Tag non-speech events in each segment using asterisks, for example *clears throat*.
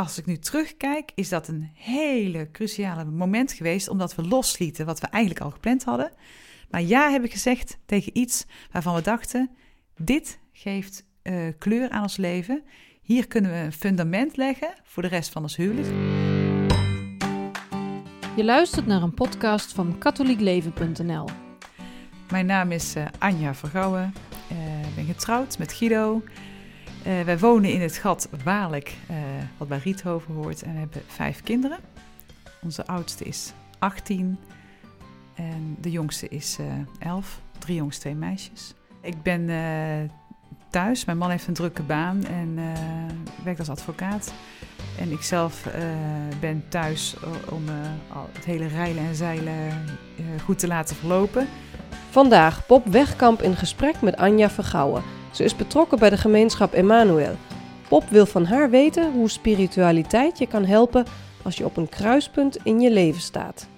als ik nu terugkijk, is dat een hele cruciale moment geweest, omdat we loslieten wat we eigenlijk al gepland hadden. Maar ja, heb ik gezegd tegen iets waarvan we dachten: dit geeft uh, kleur aan ons leven. Hier kunnen we een fundament leggen voor de rest van ons huwelijk. Je luistert naar een podcast van katholiekleven.nl. Mijn naam is uh, Anja Vergouwen. Uh, ik ben getrouwd met Guido. Uh, wij wonen in het gat Waalek, wat bij Riethoven hoort. En we hebben vijf kinderen. Onze oudste is 18 en de jongste is 11. Drie jongens, twee meisjes. Ik ben thuis. Mijn man heeft een drukke baan en werkt als advocaat. En ik zelf ben thuis om het hele rijlen en zeilen goed te laten verlopen. Vandaag Bob Wegkamp in gesprek met Anja Vergouwen. Ze is betrokken bij de gemeenschap Emmanuel. Bob wil van haar weten hoe spiritualiteit je kan helpen als je op een kruispunt in je leven staat.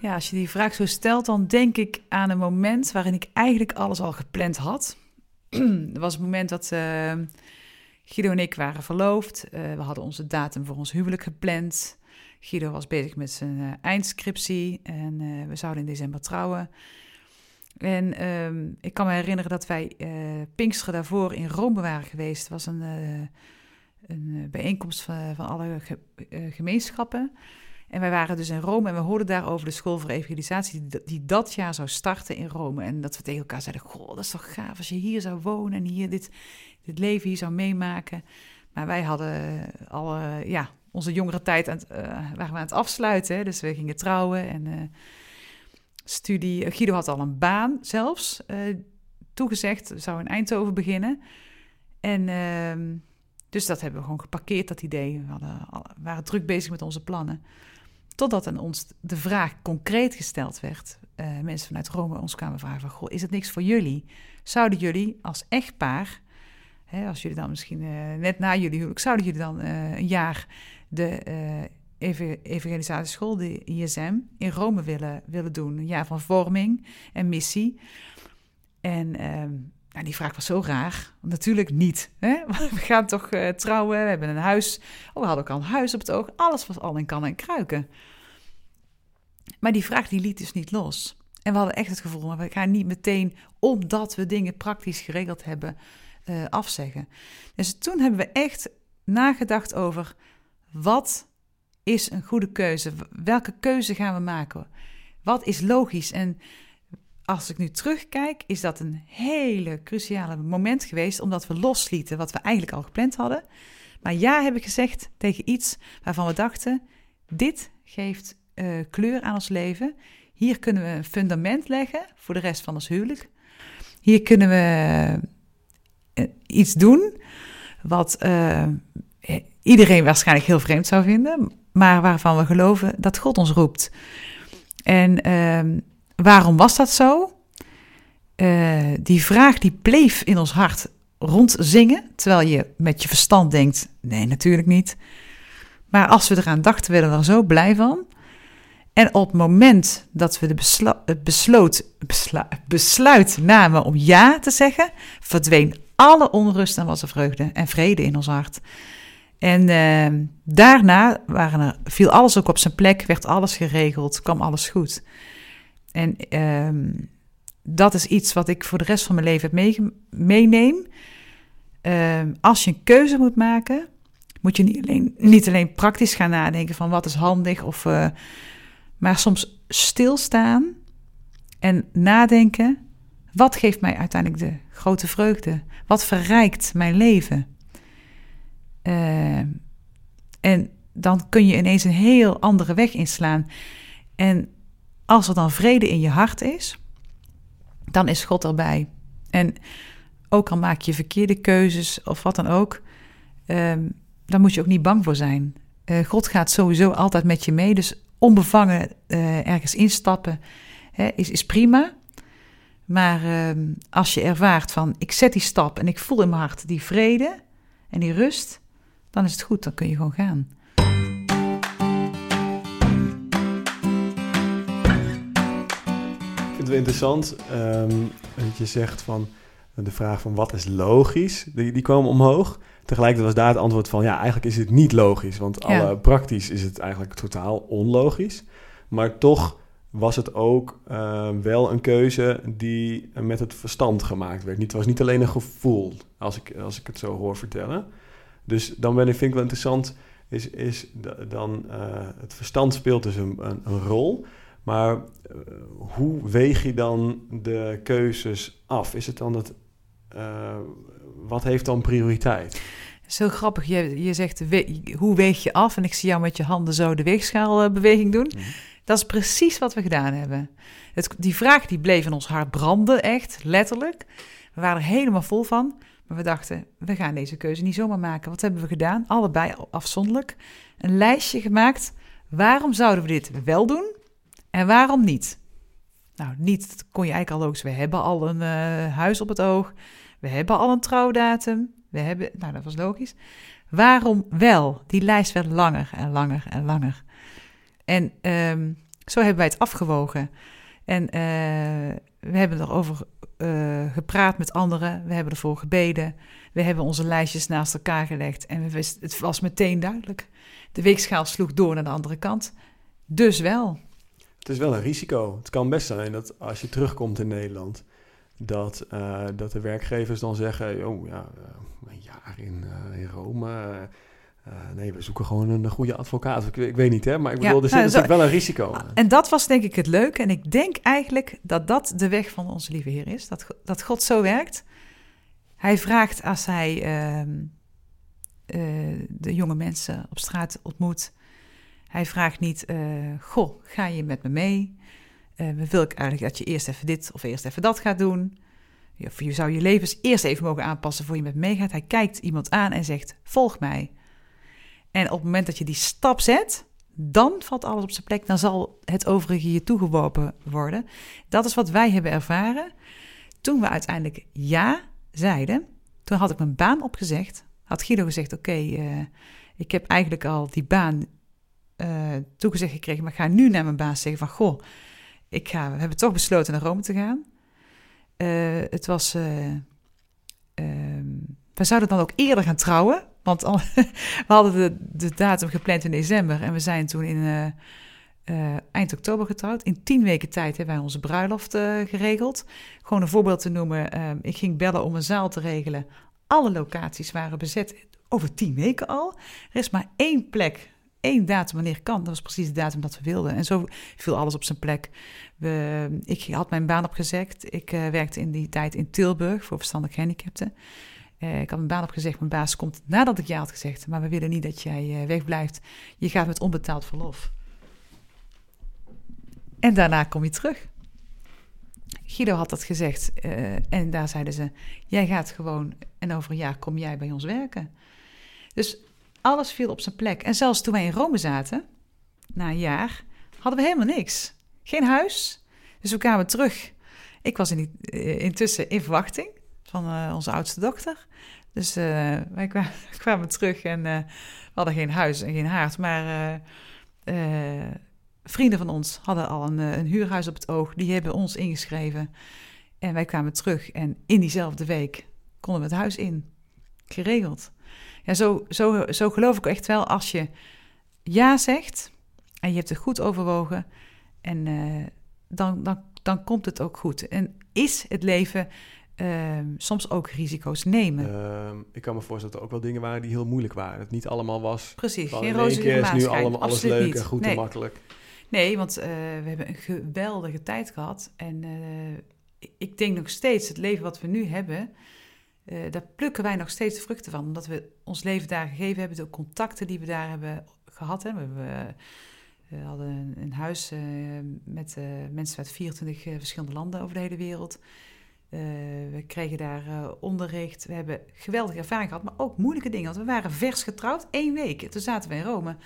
Ja, als je die vraag zo stelt, dan denk ik aan een moment waarin ik eigenlijk alles al gepland had. *clears throat* Er was het moment dat Guido en ik waren verloofd. Uh, we hadden onze datum voor ons huwelijk gepland. Guido was bezig met zijn uh, eindscriptie en we zouden in december trouwen. En um, ik kan me herinneren dat wij Pinksteren daarvoor in Rome waren geweest. Het was een, een bijeenkomst van, van alle ge gemeenschappen. En wij waren dus in Rome en we hoorden daar over de school voor evangelisatie die, dat jaar zou starten in Rome. En dat we tegen elkaar zeiden, goh, dat is toch gaaf als je hier zou wonen en hier dit, dit leven hier zou meemaken. Maar wij hadden al, ja, onze jongere tijd aan het, waren we aan het afsluiten. Dus we gingen trouwen en studie. Guido had al een baan zelfs toegezegd, zou in Eindhoven beginnen. En ehm, dus dat hebben we gewoon geparkeerd, dat idee. We hadden, waren druk bezig met onze plannen. Totdat aan ons de vraag concreet gesteld werd. Uh, mensen vanuit Rome ons kwamen vragen van... Goh, is het niks voor jullie? Zouden jullie als echtpaar... Hè, als jullie dan misschien uh, net na jullie huwelijk... zouden jullie dan uh, een jaar de evangelisatieschool, de ISM... in Rome willen, willen doen? Een jaar van vorming en missie. En ehm, nou, die vraag was zo raar. Natuurlijk niet. Hè? *laughs* We gaan toch uh, trouwen, we hebben een huis. Oh, we hadden ook al een huis op het oog. Alles was al in kan en kruiken. Maar die vraag die liet dus niet los. En we hadden echt het gevoel, maar we gaan niet meteen, omdat we dingen praktisch geregeld hebben, uh, afzeggen. Dus toen hebben we echt nagedacht over wat is een goede keuze? Welke keuze gaan we maken? Wat is logisch? En als ik nu terugkijk, is dat een hele cruciale moment geweest, omdat we loslieten wat we eigenlijk al gepland hadden. Maar ja, heb ik gezegd tegen iets waarvan we dachten: dit geeft uh, kleur aan ons leven. Hier kunnen we een fundament leggen voor de rest van ons huwelijk. Hier kunnen we uh, iets doen wat uh, iedereen waarschijnlijk heel vreemd zou vinden, maar waarvan we geloven dat God ons roept. En ehm, waarom was dat zo? die vraag die bleef in ons hart rondzingen, terwijl je met je verstand denkt: nee, natuurlijk niet. Maar als we eraan dachten, werden we er zo blij van. En op het moment dat we de beslo besluit namen om ja te zeggen, verdween alle onrust en was er vreugde en vrede in ons hart. En uh, daarna waren er, viel alles ook op zijn plek, werd alles geregeld, kwam alles goed. En uh, dat is iets wat ik voor de rest van mijn leven meeneem. Uh, als je een keuze moet maken, moet je niet alleen, niet alleen praktisch gaan nadenken van wat is handig of uh, maar soms stilstaan en nadenken: wat geeft mij uiteindelijk de grote vreugde? Wat verrijkt mijn leven? Uh, en dan kun je ineens een heel andere weg inslaan. En als er dan vrede in je hart is, dan is God erbij. En ook al maak je verkeerde keuzes of wat dan ook, um, daar moet je ook niet bang voor zijn. Uh, God gaat sowieso altijd met je mee. Dus onbevangen uh, ergens instappen hè, is, is prima. Maar uh, als je ervaart van ik zet die stap en ik voel in mijn hart die vrede en die rust, dan is het goed, dan kun je gewoon gaan. Ik vind het wel interessant um, dat je zegt van de vraag van wat is logisch, die, die kwam omhoog. Tegelijkertijd was daar het antwoord van ja, eigenlijk is het niet logisch. Want Ja. alle, praktisch is het eigenlijk totaal onlogisch. Maar toch was het ook eh, wel een keuze die met het verstand gemaakt werd. Niet, het was niet alleen een gevoel, als ik, als ik het zo hoor vertellen. Dus dan ben ik, vind ik wel interessant, is, is da- dan eh, het verstand speelt dus een, een, een rol. Maar eh, hoe weeg je dan de keuzes af? Is het dan dat, eh, wat heeft dan prioriteit? Zo grappig, je, je zegt we- hoe weeg je af? En ik zie jou met je handen zo de weegschaalbeweging doen. Mhm. Dat is precies wat we gedaan hebben. Het, die vraag die bleef in ons hart branden, echt, letterlijk. We waren er helemaal vol van. Maar we dachten, we gaan deze keuze niet zomaar maken. Wat hebben we gedaan? Allebei afzonderlijk. Een lijstje gemaakt. Waarom zouden we dit wel doen en waarom niet? Nou, niet dat kon je eigenlijk al logisch. We hebben al een eh, huis op het oog. We hebben al een trouwdatum. We hebben, nou, dat was logisch. Waarom wel? Die lijst werd langer en langer en langer. En ehm, zo hebben wij het afgewogen. En eh, we hebben erover eh, gepraat met anderen. We hebben ervoor gebeden. We hebben onze lijstjes naast elkaar gelegd. En we wisten, het was meteen duidelijk. De weegschaal sloeg door naar de andere kant. Dus wel. Het is wel een risico. Het kan best zijn dat als je terugkomt in Nederland, dat, eh, dat de werkgevers dan zeggen: Oh ja, eh, een jaar in, in Rome. Eh, nee, we zoeken gewoon een goede advocaat. Ik, ik weet niet, hè, maar ik Ja, bedoel, er zit nou, natuurlijk wel een risico. En dat was denk ik het leuke. En ik denk eigenlijk dat dat de weg van onze lieve Heer is. Dat, dat God zo werkt. Hij vraagt als hij ehm, eh, de jonge mensen op straat ontmoet. Hij vraagt niet, eh, goh, ga je met me mee? Wil ik eigenlijk dat je eerst even dit of eerst even dat gaat doen? Of je zou je levens eerst even mogen aanpassen voor je met me meegaat. Hij kijkt iemand aan en zegt, volg mij. En op het moment dat je die stap zet, dan valt alles op zijn plek. Dan zal het overige je toegeworpen worden. Dat is wat wij hebben ervaren. Toen we uiteindelijk ja zeiden, toen had ik mijn baan opgezegd. Had Guido gezegd, oké, eh, ik heb eigenlijk al die baan eh, toegezegd gekregen, maar ik ga nu naar mijn baas zeggen van, goh, ik ga, we hebben toch besloten naar Rome te gaan. Eh, het was, eh, ehm, we zouden dan ook eerder gaan trouwen, want *laughs* we hadden de, datum gepland in december en we zijn toen in eh, eh, eind oktober getrouwd. In tien weken tijd hebben wij onze bruiloft eh, geregeld. Gewoon een voorbeeld te noemen, ik ging bellen om een zaal te regelen. Alle locaties waren bezet over tien weken al. Er is maar één plek, één datum wanneer kan. Dat was precies de datum dat we wilden. En zo viel alles op zijn plek. We, ik had mijn baan opgezegd. Ik werkte in die tijd in Tilburg voor verstandig gehandicapten. Eh, ik had mijn baan opgezegd. Mijn baas komt nadat ik ja had gezegd. Maar we willen niet dat jij eh, wegblijft. Je gaat met onbetaald verlof. En daarna kom je terug. Guido had dat gezegd. eh, en daar zeiden ze: Jij gaat gewoon. En over een jaar kom jij bij ons werken. Dus alles viel op zijn plek. En zelfs toen wij in Rome zaten, na een jaar, hadden we helemaal niks. Geen huis. Dus we kwamen terug. Ik was in eh, intussen in verwachting van eh, onze oudste dochter. Dus eh, wij kwa- *laughs* kwamen terug en eh, we hadden geen huis en geen haard. Maar vrienden van ons hadden al een, een huurhuis op het oog. Die hebben ons ingeschreven. En wij kwamen terug en in diezelfde week konden we het huis in. Geregeld. Ja, zo, zo, zo geloof ik echt wel als je ja zegt en je hebt het goed overwogen en dan, dan, dan komt het ook goed. En is het leven ehm, soms ook risico's nemen? Ehm, ik kan me voorstellen dat er ook wel dingen waren die heel moeilijk waren. Het niet allemaal was. Precies, geen roze is nu allemaal alles leuk niet. en goed nee. en makkelijk. Nee, want eh, we hebben een geweldige tijd gehad. En eh, ik- denk nog steeds, het leven wat we nu hebben, eh, daar plukken wij nog steeds de vruchten van. Omdat we ons leven daar gegeven hebben, de contacten die we daar hebben gehad. Hè. We, hebben, we hadden een, een huis met mensen uit 24 eh, verschillende landen over de hele wereld. Eh, we kregen daar eh, onderricht. We hebben geweldige ervaring gehad, maar ook moeilijke dingen. Want we waren vers getrouwd, één week. Toen zaten we in Rome.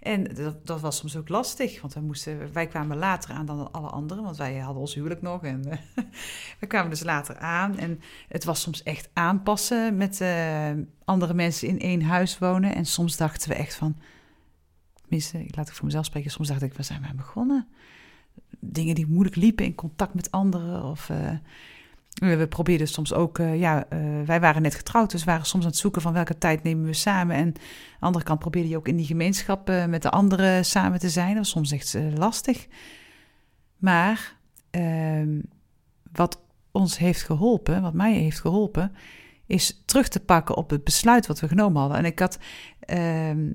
En dat, dat was soms ook lastig, want wij, moesten, wij kwamen later aan dan alle anderen, want wij hadden ons huwelijk nog. En eh, *laughs* we kwamen dus later aan. En het was soms echt aanpassen met andere mensen in één huis wonen. En soms dachten we echt van, tenminste, ik laat ik voor mezelf spreken, soms dacht ik, waar zijn we aan begonnen? Dingen die moeilijk liepen in contact met anderen. Of, We probeerden soms ook, uh, ja, uh, wij waren net getrouwd, dus waren soms aan het zoeken van welke tijd nemen we samen. En aan de andere kant probeerde je ook in die gemeenschap uh, met de anderen samen te zijn. Dat was soms echt lastig. Maar ehm, wat ons heeft geholpen, wat mij heeft geholpen, is terug te pakken op het besluit wat we genomen hadden. En ik had, ehm,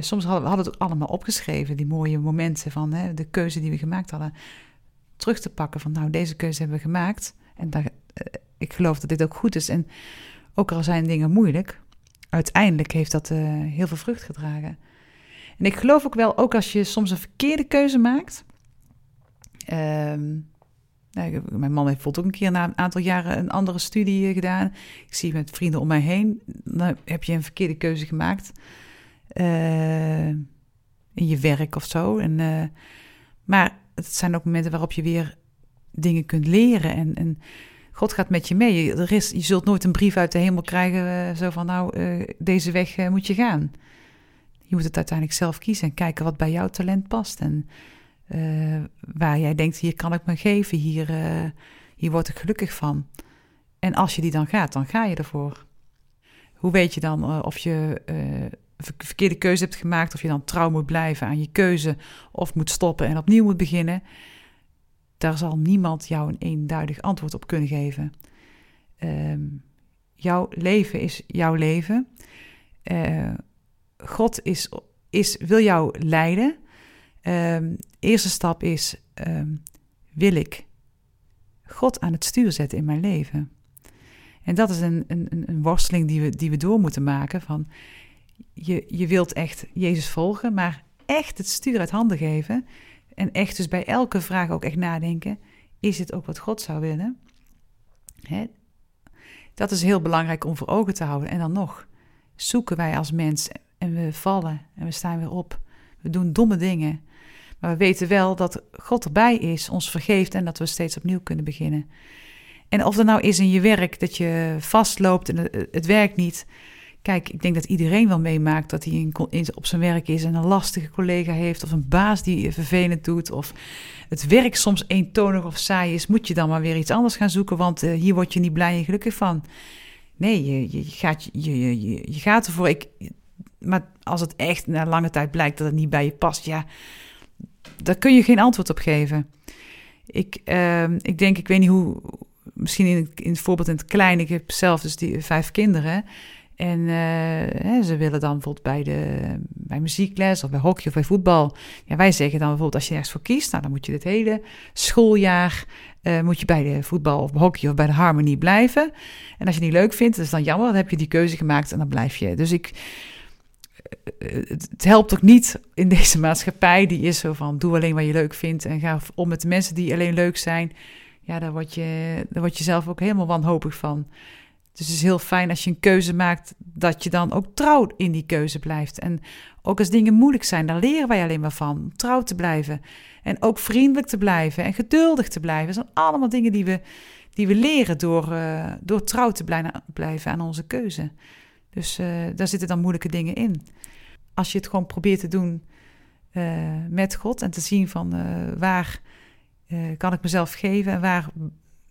soms hadden we hadden het ook allemaal opgeschreven, die mooie momenten van hè, de keuze die we gemaakt hadden. Terug te pakken van, nou, deze keuze hebben we gemaakt. En eh, ik geloof dat dit ook goed is. En ook al zijn dingen moeilijk, uiteindelijk heeft dat uh, heel veel vrucht gedragen. En ik geloof ook wel, ook als je soms een verkeerde keuze maakt. Um, nou, mijn man heeft bijvoorbeeld ook een keer na een aantal jaren een andere studie gedaan. Ik zie met vrienden om mij heen. Dan heb je een verkeerde keuze gemaakt. In je werk of zo. En, maar het zijn ook momenten waarop je weer dingen kunt leren. En, en God gaat met je mee. Er is, je zult nooit een brief uit de hemel krijgen, uh, zo van nou, uh, deze weg uh, moet je gaan. Je moet het uiteindelijk zelf kiezen en kijken wat bij jouw talent past. En waar jij denkt, hier kan ik me geven, hier, hier word ik gelukkig van. En als je die dan gaat, dan ga je ervoor. Hoe weet je dan of je verkeerde keuze hebt gemaakt, of je dan trouw moet blijven aan je keuze, of moet stoppen en opnieuw moet beginnen? Daar zal niemand jou een eenduidig antwoord op kunnen geven. Um, jouw leven is jouw leven. Uh, God is, is, wil jou leiden. Um, eerste stap is: um, wil ik God aan het stuur zetten in mijn leven? En dat is een, een, een worsteling die we, die we door moeten maken. Van je, je wilt echt Jezus volgen, maar echt het stuur uit handen geven. En echt dus bij elke vraag ook echt nadenken, is het ook wat God zou willen? Hè? Dat is heel belangrijk om voor ogen te houden. En dan nog, zoeken wij als mens en we vallen en we staan weer op. We doen domme dingen. Maar we weten wel dat God erbij is, ons vergeeft en dat we steeds opnieuw kunnen beginnen. En of dat nou is in je werk, dat je vastloopt en het werkt niet, Kijk, ik denk dat iedereen wel meemaakt dat hij in, op zijn werk is en een lastige collega heeft, of een baas die vervelend doet, of het werk soms eentonig of saai is. Moet je dan maar weer iets anders gaan zoeken, want uh, hier word je niet blij en gelukkig van. Nee, je, je, gaat, je, je, je gaat ervoor. Ik, maar als het echt na lange tijd blijkt dat het niet bij je past, ja, daar kun je geen antwoord op geven. Ik, uh, ik denk, ik weet niet hoe, misschien in, in het voorbeeld in het klein, ik heb zelf dus die vijf kinderen. En hè, ze willen dan bijvoorbeeld bij, de, bij muziekles of bij hockey of bij voetbal. Ja, wij zeggen dan bijvoorbeeld als je ergens voor kiest, nou, dan moet je dit hele schooljaar uh, moet je bij de voetbal of hockey of bij de harmonie blijven. En als je het niet leuk vindt, dat is dan jammer, dan heb je die keuze gemaakt en dan blijf je. Dus ik, uh, het helpt ook niet in deze *laughs* maatschappij, die is zo van doe alleen wat je leuk vindt en ga om met de mensen die alleen leuk zijn. Ja, daar word je, daar word je zelf ook helemaal wanhopig van. Dus het is heel fijn als je een keuze maakt, dat je dan ook trouw in die keuze blijft. En ook als dingen moeilijk zijn, daar leren wij alleen maar van. Trouw te blijven. En ook vriendelijk te blijven en geduldig te blijven. Dat zijn allemaal dingen die we, die we leren door, uh, door trouw te blijven aan onze keuze. Dus uh, daar zitten dan moeilijke dingen in. Als je het gewoon probeert te doen uh, met God en te zien van waar kan ik mezelf geven en waar,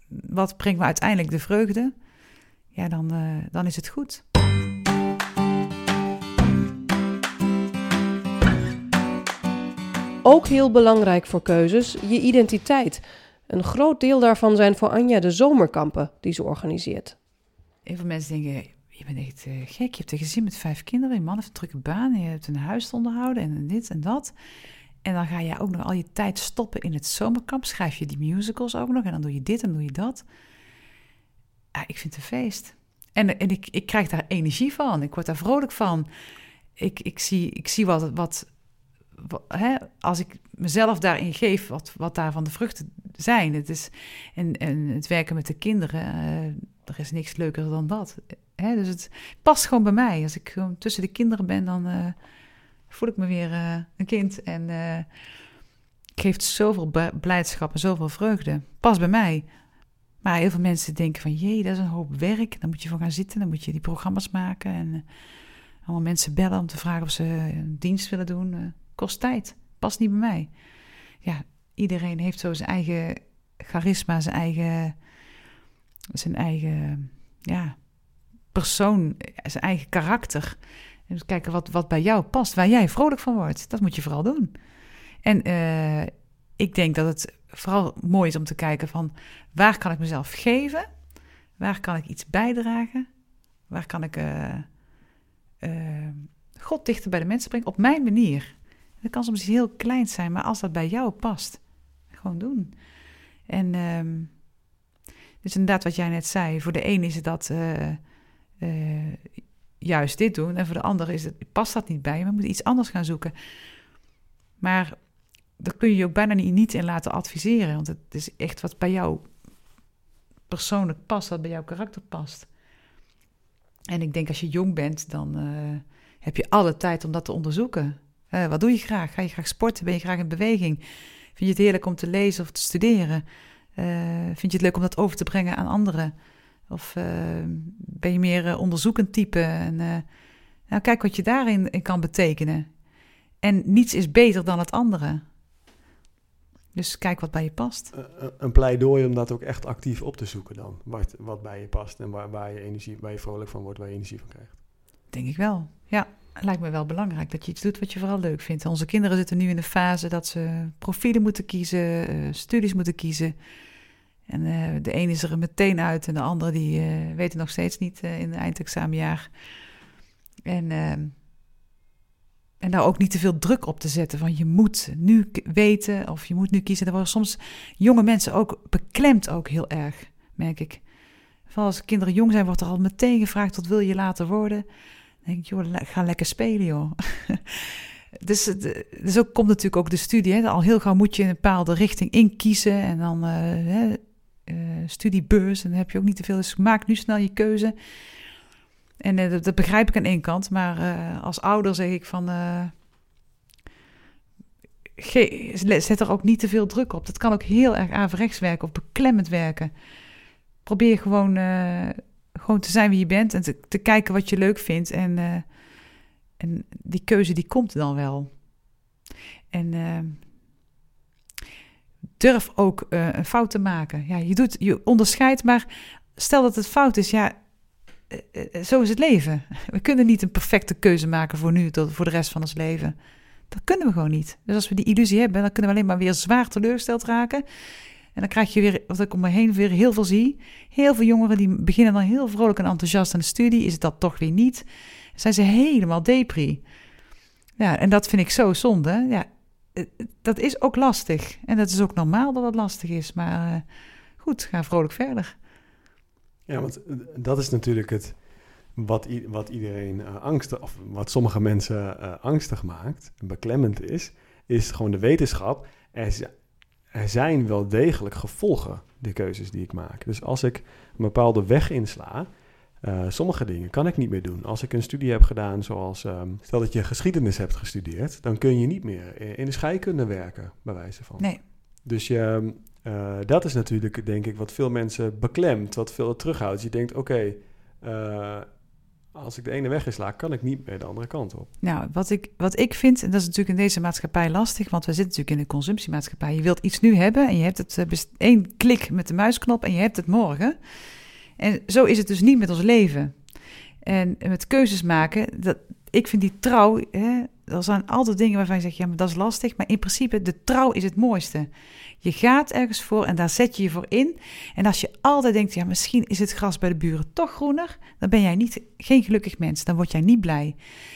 wat brengt me uiteindelijk de vreugde ja, dan, uh, dan is het goed. Ook heel belangrijk voor keuzes, je identiteit. Een groot deel daarvan zijn voor Anja de zomerkampen die ze organiseert. Heel veel mensen denken, je bent echt uh, gek. Je hebt een gezin met vijf kinderen, je man heeft een drukke baan, je hebt een huis te onderhouden en dit en dat. En dan ga je ook nog al je tijd stoppen in het zomerkamp. Schrijf je die musicals ook nog en dan doe je dit en doe je dat ik vind het een feest. En, en ik, ik krijg daar energie van. Ik word daar vrolijk van. Ik, ik, zie, ik zie wat, wat, hè, als ik mezelf daarin geef, wat, wat daarvan de vruchten zijn. Het is, en, en het werken met de kinderen, uh, er is niks leuker dan dat. Hè? Dus het past gewoon bij mij. Als ik tussen de kinderen ben, dan uh, voel ik me weer uh, een kind. En geeft zoveel blijdschap en zoveel vreugde. Pas bij mij. Maar heel veel mensen denken van, jee, dat is een hoop werk. Dan moet je voor gaan zitten, dan moet je die programma's maken. En uh, allemaal mensen bellen om te vragen of ze een dienst willen doen. Uh, kost tijd, past niet bij mij. Ja, iedereen heeft zo zijn eigen charisma, zijn eigen zijn eigen ja, persoon, zijn eigen karakter. En dus kijken wat, wat bij jou past, waar jij vrolijk van wordt. Dat moet je vooral doen. En ik denk dat het vooral mooi is om te kijken van waar kan ik mezelf geven? Waar kan ik iets bijdragen? Waar kan ik uh, uh, God dichter bij de mensen brengen? Op mijn manier. Dat kan soms heel klein zijn, maar als dat bij jou past, gewoon doen. En um, dus inderdaad wat jij net zei, voor de een is het dat uh, juist dit doen en voor de ander is het, past dat niet bij. We moeten iets anders gaan zoeken. Maar daar kun je je ook bijna niet, in laten adviseren, want het is echt wat bij jou persoonlijk past, wat bij jouw karakter past. En ik denk als je jong bent, dan uh, heb je alle tijd om dat te onderzoeken. Uh, wat doe je graag? Ga je graag sporten? Ben je graag in beweging? Vind je het heerlijk om te lezen of te studeren? Uh, vind je het leuk om dat over te brengen aan anderen? Of ben je meer onderzoekend type? En, nou, kijk wat je daarin in kan betekenen. En niets is beter dan het andere. Dus kijk wat bij je past. een pleidooi om dat ook echt actief op te zoeken dan. Wat, wat bij je past en waar, waar, je energie, waar je vrolijk van wordt, waar je energie van krijgt. Denk ik wel, ja. Lijkt me wel belangrijk dat je iets doet wat je vooral leuk vindt. Onze kinderen zitten nu in de fase dat ze profielen moeten kiezen, uh, studies moeten kiezen. En uh, de een is er meteen uit en de andere die uh, weet het nog steeds niet in het eindexamenjaar. En ehm, en daar ook niet te veel druk op te zetten. Van je moet nu weten of je moet nu kiezen. Er worden soms jonge mensen ook beklemd ook heel erg, merk ik. Vooral als kinderen jong zijn, wordt er al meteen gevraagd wat wil je later worden. Dan denk ik, joh, ga lekker spelen joh. *laughs* dus, dus ook komt natuurlijk ook de studie. Hè. Al heel gauw moet je een bepaalde richting inkiezen. En dan hè, uh, studiebeurs. En dan heb je ook niet te veel. Dus maak nu snel je keuze. En uh, dat, begrijp ik aan één kant, maar uh, als ouder zeg ik van. Uh, zet er ook niet te veel druk op. Dat kan ook heel erg averechts werken of beklemmend werken. Probeer gewoon, gewoon te zijn wie je bent en te, kijken wat je leuk vindt. En, en die keuze die komt dan wel. En durf ook een fout te maken. Ja, je, doet, je onderscheidt, maar stel dat het fout is, ja eh, eh, zo is het leven. We kunnen niet een perfecte keuze maken voor nu voor de rest van ons leven. Dat kunnen we gewoon niet. Dus als we die illusie hebben, dan kunnen we alleen maar weer zwaar teleurgesteld raken. En dan krijg je weer, wat ik om me heen weer heel veel zie. Heel veel jongeren die beginnen dan heel vrolijk en enthousiast aan de studie. Is het dat toch weer niet? zijn ze helemaal depri. Ja, en dat vind ik zo zonde. Ja, eh, dat is ook lastig. En dat is ook normaal dat het lastig is. Maar goed, ga vrolijk verder. Ja, want dat is natuurlijk het wat, wat iedereen uh, angstig, of wat sommige mensen uh, angstig maakt, beklemmend is, is gewoon de wetenschap. Er, er zijn wel degelijk gevolgen, de keuzes die ik maak. Dus als ik een bepaalde weg insla, uh, sommige dingen kan ik niet meer doen. Als ik een studie heb gedaan zoals, um, stel dat je geschiedenis hebt gestudeerd, dan kun je niet meer in de scheikunde werken, bij wijze van. Nee. Dus je, uh, dat is natuurlijk, denk ik, wat veel mensen beklemt, wat veel terughoudt. Je denkt, oké, uh, als ik de ene weg insla, kan ik niet meer de andere kant op. Nou, wat ik, wat ik vind, en dat is natuurlijk in deze maatschappij lastig, want we zitten natuurlijk in een consumptiemaatschappij. Je wilt iets nu hebben en je hebt het uh, één klik met de muisknop en je hebt het morgen. En zo is het dus niet met ons leven. En met keuzes maken, dat, ik vind die trouw, hè, er zijn altijd dingen waarvan je zegt, ja, maar dat is lastig. Maar in principe, de trouw is het mooiste. Je gaat ergens voor en daar zet je je voor in. En als je altijd denkt, ja, misschien is het gras bij de buren toch groener, dan ben jij niet, geen gelukkig mens. Dan word jij niet blij.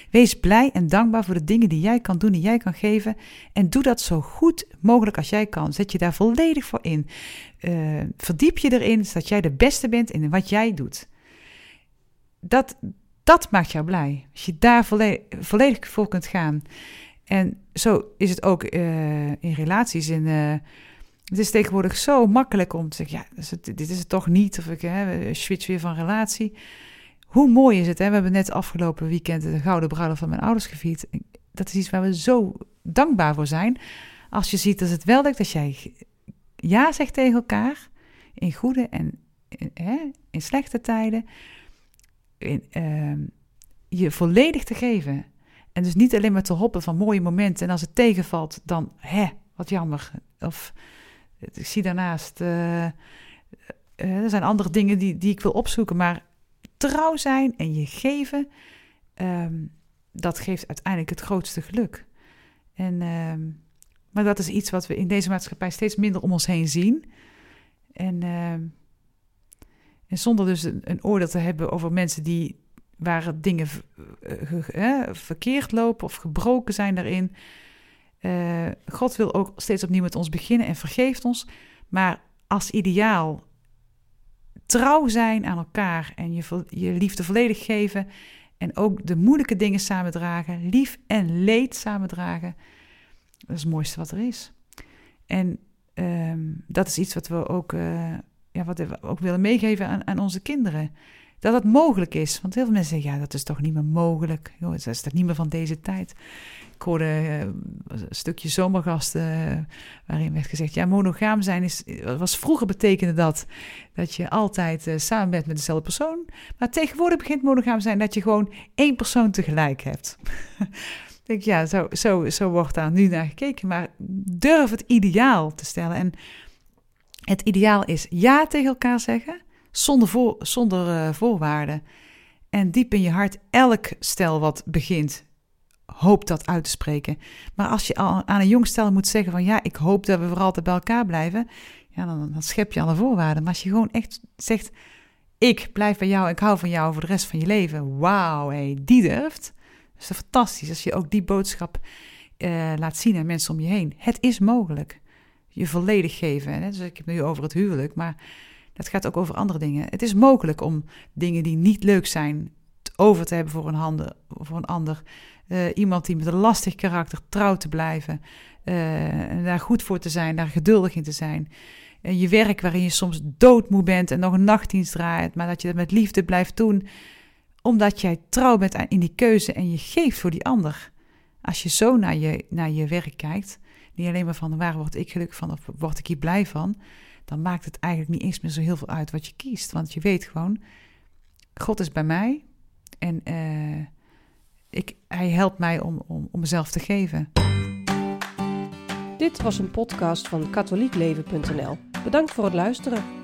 Wees blij en dankbaar voor de dingen die jij kan doen, die jij kan geven. En doe dat zo goed mogelijk als jij kan. Zet je daar volledig voor in. Uh, verdiep je erin, zodat jij de beste bent in wat jij doet. Dat, dat maakt jou blij. Als je daar volledig, voor kunt gaan. En zo is het ook uh, in relaties. In, uh, het is tegenwoordig zo makkelijk om te zeggen: ja, dit is het toch niet. Of ik hè, switch weer van relatie. Hoe mooi is het? Hè? We hebben net afgelopen weekend de gouden bruiloft van mijn ouders gevierd. Dat is iets waar we zo dankbaar voor zijn. Als je ziet dat het wel lukt, dat jij ja zegt tegen elkaar. In goede en in, hè, in slechte tijden uh, je volledig te geven. En dus niet alleen maar te hoppen van mooie momenten. En als het tegenvalt, dan hè, wat jammer. Of ik zie daarnaast uh, er zijn andere dingen die, die ik wil opzoeken. Maar trouw zijn en je geven, ehm, dat geeft uiteindelijk het grootste geluk. En, ehm, maar dat is iets wat we in deze maatschappij steeds minder om ons heen zien. En, ehm, en zonder dus een, oordeel te hebben over mensen die waar dingen uh, verkeerd lopen of gebroken zijn daarin. Uh, God wil ook steeds opnieuw met ons beginnen en vergeeft ons. Maar als ideaal trouw zijn aan elkaar en je, je liefde volledig geven. En ook de moeilijke dingen samen dragen, lief en leed samen dragen. Dat is het mooiste wat er is. En um, dat is iets wat we ook, uh, ja, wat we ook willen meegeven aan, aan onze kinderen dat het mogelijk is. Want heel veel mensen zeggen, ja, dat is toch niet meer mogelijk. Joh, dat is toch niet meer van deze tijd. Ik hoorde uh, een stukje zomergasten uh, waarin werd gezegd, ja, monogaam zijn is, was vroeger betekende dat dat je altijd samen bent met dezelfde persoon. Maar tegenwoordig begint monogaam zijn dat je gewoon één persoon tegelijk hebt. *laughs* denk ja, zo, zo, zo wordt daar nu naar gekeken. Maar durf het ideaal te stellen. En het ideaal is ja tegen elkaar zeggen zonder, voor, zonder uh, voorwaarden. En diep in je hart, elk stel wat begint, hoopt dat uit te spreken. Maar als je al aan een jong stel moet zeggen van ja, ik hoop dat we voor altijd bij elkaar blijven, ja, dan, dan schep je alle voorwaarden. Maar als je gewoon echt zegt, ik blijf bij jou, ik hou van jou voor de rest van je leven. Wauw, hey, die durft. Dat is fantastisch als je ook die boodschap uh, laat zien aan mensen om je heen. Het is mogelijk. Je volledig geven. Hè? Dus ik heb nu over het huwelijk, maar het gaat ook over andere dingen. Het is mogelijk om dingen die niet leuk zijn over te hebben voor een, handen, voor een ander. Uh, iemand die met een lastig karakter trouw te blijven. En daar goed voor te zijn, daar geduldig in te zijn. Je werk waarin je soms doodmoe bent en nog een nachtdienst draait, maar dat je dat met liefde blijft doen, omdat jij trouw bent in die keuze en je geeft voor die ander. Als je zo naar je, naar je werk kijkt, niet alleen maar van waar word ik gelukkig van of word ik hier blij van, dan maakt het eigenlijk niet eens meer zo heel veel uit wat je kiest. Want je weet gewoon, God is bij mij en uh, ik, hij helpt mij om, om mezelf te geven. Dit was een podcast van katholiekleven.nl. Bedankt voor het luisteren.